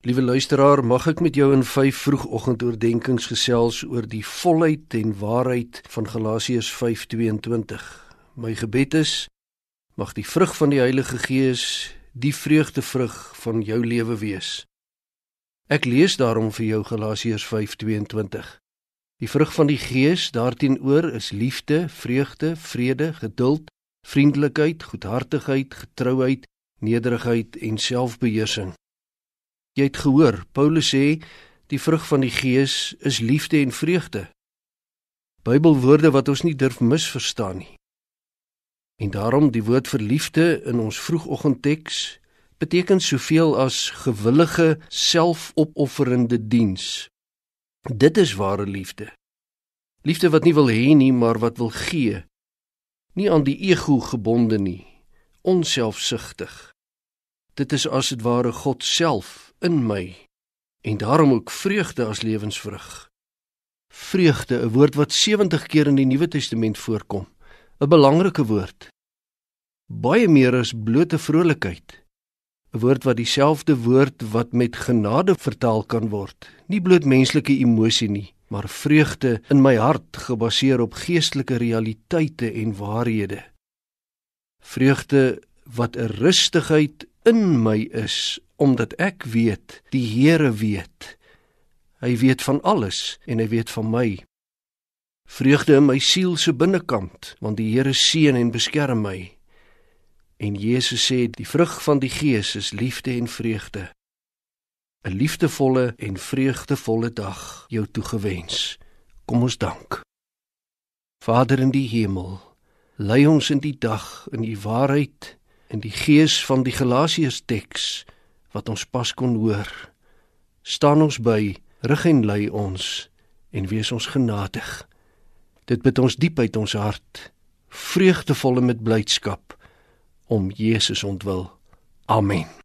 Liewe luisteraar, mag ek met jou in 5 vroegoggendoordenkings gesels oor die volheid en waarheid van Galasiërs 5:22. My gebed is mag die vrug van die Heilige Gees die vreugdevrug van jou lewe wees. Ek lees daarom vir jou Galasiërs 5:22. Die vrug van die Gees daarteenoor is liefde, vreugde, vrede, geduld, vriendelikheid, goedhartigheid, getrouheid, nederigheid en selfbeheersing. Jy het gehoor, Paulus sê die vrug van die Gees is liefde en vreugde. Bybelwoorde wat ons nie durf misverstaan nie. En daarom die woord vir liefde in ons vroegoggendteks beteken soveel as gewillige selfopofferende diens. Dit is ware liefde. Liefde wat nie wil hê nie, maar wat wil gee. Nie aan die ego gebonde nie, onselfsugtig. Dit is as dit ware God self in my en daarom ook vreugde as lewensvrug. Vreugde, 'n woord wat 70 keer in die Nuwe Testament voorkom. 'n Belangrike woord. Baie meer as blote vrolikheid. 'n Woord wat dieselfde woord wat met genade vertaal kan word. Nie bloot menslike emosie nie, maar vreugde in my hart gebaseer op geestelike realiteite en waarhede. Vreugde wat 'n rustigheid in my is omdat ek weet die Here weet. Hy weet van alles en hy weet van my. Vreugde in my siel se binnekant, want die Here seën en beskerm my. En Jesus sê die vrug van die Gees is liefde en vreugde. 'n Liefdevolle en vreugdevolle dag jou toegewens. Kom ons dank. Vader in die hemel, lei ons in die dag in u waarheid in die gees van die Galasiërs teks wat ons pas kon hoor. Staan ons by, rig en lei ons en wees ons genadig. Dit bid ons diep uit ons hart, vreugdevolle met blydskap om Jesus ontwil. Amen.